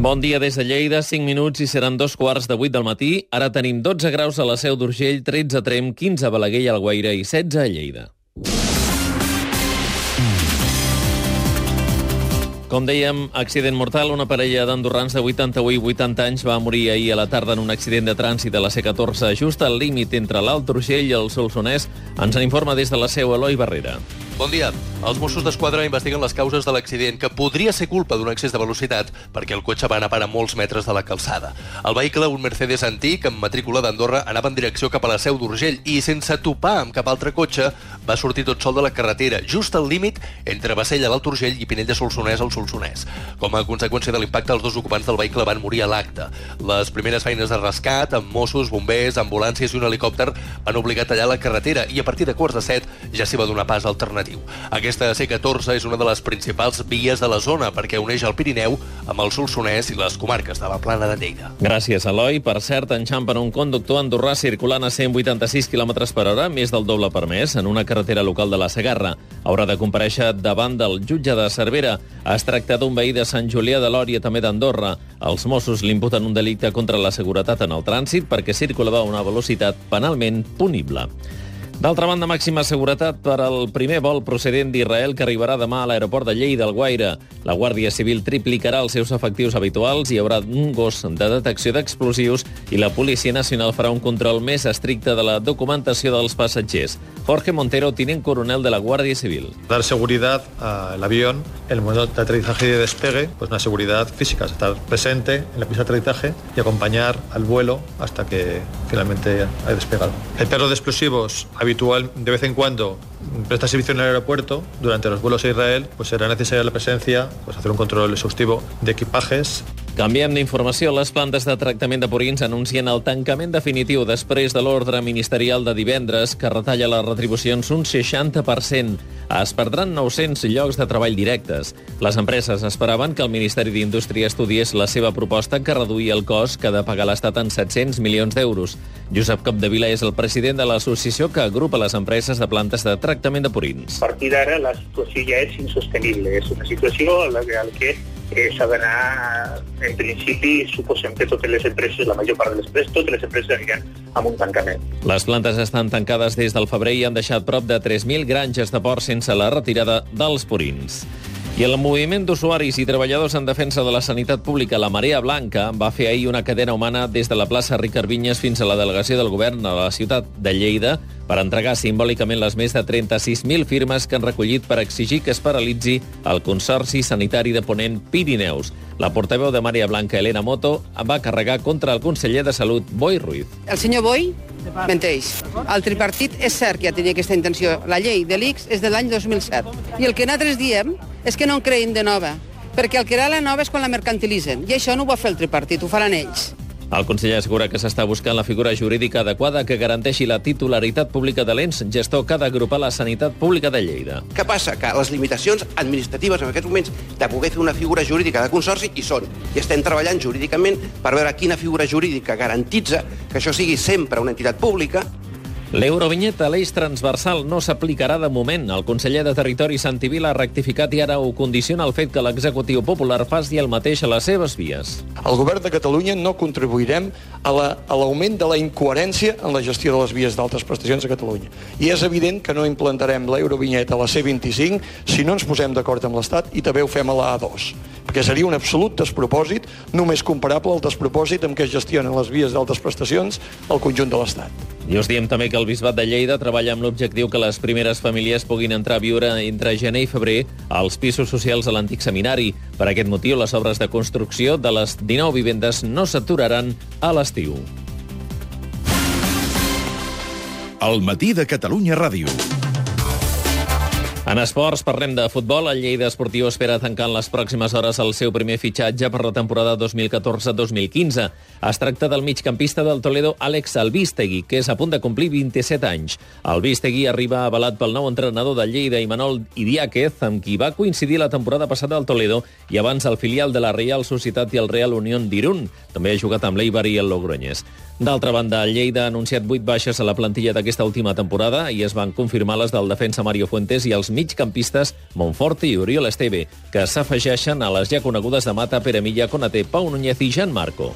Bon dia des de Lleida, 5 minuts i seran dos quarts de 8 del matí. Ara tenim 12 graus a la Seu d'Urgell, 13 a Trem, 15 a Balaguer i Alguaire i 16 a Lleida. Com dèiem, accident mortal. Una parella d'andorrans de 81 i 80 anys va morir ahir a la tarda en un accident de trànsit a la C14, just al límit entre l'Alt Urgell i el Solsonès. Ens en informa des de la seu Eloi Barrera. Bon dia. Els Mossos d'Esquadra investiguen les causes de l'accident, que podria ser culpa d'un excés de velocitat perquè el cotxe va anar a molts metres de la calçada. El vehicle, un Mercedes antic amb matrícula d'Andorra, anava en direcció cap a la Seu d'Urgell i, sense topar amb cap altre cotxe, va sortir tot sol de la carretera, just al límit entre Bassella, l'Alt Urgell i Pinell de Solsonès, al Solsonès. Com a conseqüència de l'impacte, els dos ocupants del vehicle van morir a l'acte. Les primeres feines de rescat, amb Mossos, bombers, ambulàncies i un helicòpter, van obligar a tallar la carretera i a partir de quarts de set ja s'hi va donar pas alternatiu. Aquesta C14 és una de les principals vies de la zona perquè uneix el Pirineu amb el Solsonès i les comarques de la Plana de Lleida. Gràcies, Eloi. Per cert, enxampen un conductor andorrà circulant a 186 km per hora, més del doble per mes, en una carretera local de la Segarra. Haurà de compareixer davant del jutge de Cervera. Es tracta d'un veí de Sant Julià de Lòria, també d'Andorra. Els Mossos l'imputen un delicte contra la seguretat en el trànsit perquè circulava a una velocitat penalment punible. D'altra banda, màxima seguretat per al primer vol procedent d'Israel que arribarà demà a l'aeroport de Lleida, al Guaire. La Guàrdia Civil triplicarà els seus efectius habituals, hi haurà un gos de detecció d'explosius i la Policia Nacional farà un control més estricte de la documentació dels passatgers. Jorge Montero, tinent coronel de la Guàrdia Civil. Dar seguridad al avión en el momento de aterrizaje y de despegue, pues una seguridad física, estar presente en la pista de aterrizaje y acompañar al vuelo hasta que finalmente haya despegado. El perro de explosivos habitual de vez en cuando presta servicio en el aeropuerto, durante los vuelos a Israel, pues será necesaria la presencia, pues hacer un control exhaustivo de equipajes. Canviem d'informació. Les plantes de tractament de purins anuncien el tancament definitiu després de l'ordre ministerial de divendres que retalla les retribucions un 60%. Es perdran 900 llocs de treball directes. Les empreses esperaven que el Ministeri d'Indústria estudiés la seva proposta que reduïa el cost que ha de pagar l'Estat en 700 milions d'euros. Josep Capdevila és el president de l'associació que agrupa les empreses de plantes de tractament de purins. A partir d'ara la situació ja és insostenible. És una situació en la que eh, s'ha d'anar, en principi, suposem que totes les empreses, la major part de les empreses, totes les empreses aniran amb un tancament. Les plantes estan tancades des del febrer i han deixat prop de 3.000 granges de porc sense la retirada dels purins. I el moviment d'usuaris i treballadors en defensa de la sanitat pública, la Marea Blanca, va fer ahir una cadena humana des de la plaça Ricard Vinyes fins a la delegació del govern a la ciutat de Lleida per entregar simbòlicament les més de 36.000 firmes que han recollit per exigir que es paralitzi el Consorci Sanitari de Ponent Pirineus. La portaveu de Marea Blanca, Elena Moto, va carregar contra el conseller de Salut, Boi Ruiz. El senyor Boi menteix. El tripartit és cert que ja tenia aquesta intenció. La llei de l'ICS és de l'any 2007. I el que nosaltres diem és que no en creïn de nova, perquè el que era la nova és quan la mercantilitzen. I això no ho va fer el tripartit, ho faran ells. El conseller assegura que s'està buscant la figura jurídica adequada que garanteixi la titularitat pública de l'ENS, gestor que ha d'agrupar la sanitat pública de Lleida. Què passa? Que les limitacions administratives en aquests moments de poder fer una figura jurídica de consorci hi són. I estem treballant jurídicament per veure quina figura jurídica garantitza que això sigui sempre una entitat pública L'eurovinyeta, l'eix transversal, no s'aplicarà de moment. El conseller de Territori Santivil ha rectificat i ara ho condiciona el fet que l'executiu popular faci el mateix a les seves vies. El govern de Catalunya no contribuirem a l'augment la, de la incoherència en la gestió de les vies d'altres prestacions a Catalunya. I és evident que no implantarem l'eurovinyeta a la C25 si no ens posem d'acord amb l'Estat i també ho fem a la A2 perquè seria un absolut despropòsit, només comparable al despropòsit amb què es gestionen les vies d'altres prestacions al conjunt de l'Estat. I us diem també que el Bisbat de Lleida treballa amb l'objectiu que les primeres famílies puguin entrar a viure entre gener i febrer als pisos socials a l'antic seminari. Per aquest motiu, les obres de construcció de les 19 vivendes no s'aturaran a l'estiu. El matí de Catalunya Ràdio. En esports, parlem de futbol. El Lleida Esportiu espera tancar en les pròximes hores el seu primer fitxatge per la temporada 2014-2015. Es tracta del migcampista del Toledo, Àlex Albistegui, que és a punt de complir 27 anys. Albistegui arriba avalat pel nou entrenador de Lleida, Imanol Idiáquez, amb qui va coincidir la temporada passada al Toledo i abans al filial de la Real Societat i el Real Unión d'Irún. També ha jugat amb l'Eibar i el Logroñés. D'altra banda, Lleida ha anunciat 8 baixes a la plantilla d'aquesta última temporada i es van confirmar les del defensa Mario Fuentes i els migcampistes Monforte i Oriol Esteve, que s'afegeixen a les ja conegudes de Mata, Pere Milla, Conaté, Pau Núñez i Jan Marco.